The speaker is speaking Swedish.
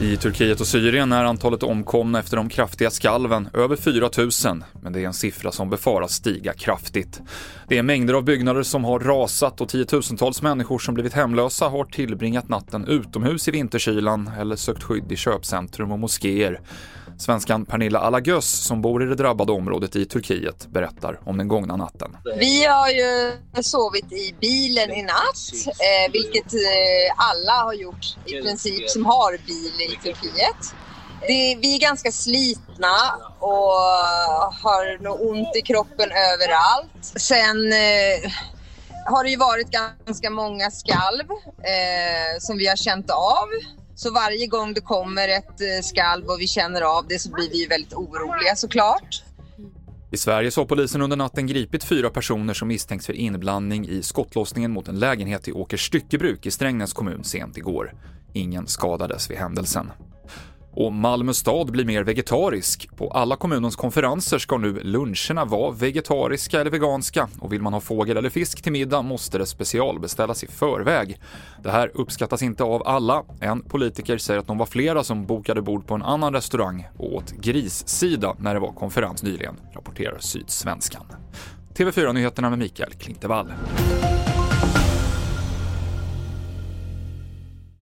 I Turkiet och Syrien är antalet omkomna efter de kraftiga skalven över 4 000, men det är en siffra som befaras stiga kraftigt. Det är mängder av byggnader som har rasat och tiotusentals människor som blivit hemlösa har tillbringat natten utomhus i vinterkylan eller sökt skydd i köpcentrum och moskéer. Svenskan Pernilla Alagös som bor i det drabbade området i Turkiet berättar om den gångna natten. Vi har ju sovit i bilen i natt, eh, vilket eh, alla har gjort i princip som har bil i Turkiet. Det, vi är ganska slitna och har nog ont i kroppen överallt. Sen eh, har det ju varit ganska många skalv eh, som vi har känt av. Så varje gång det kommer ett eh, skalv och vi känner av det så blir vi väldigt oroliga såklart. I Sverige så har polisen under natten gripit fyra personer som misstänks för inblandning i skottlossningen mot en lägenhet i Åkers styckebruk i Strängnäs kommun sent igår. Ingen skadades vid händelsen. Och Malmö stad blir mer vegetarisk. På alla kommunens konferenser ska nu luncherna vara vegetariska eller veganska och vill man ha fågel eller fisk till middag måste det specialbeställas i förväg. Det här uppskattas inte av alla. En politiker säger att de var flera som bokade bord på en annan restaurang och åt grissida när det var konferens nyligen, rapporterar Sydsvenskan. TV4-nyheterna med Mikael Klintevall.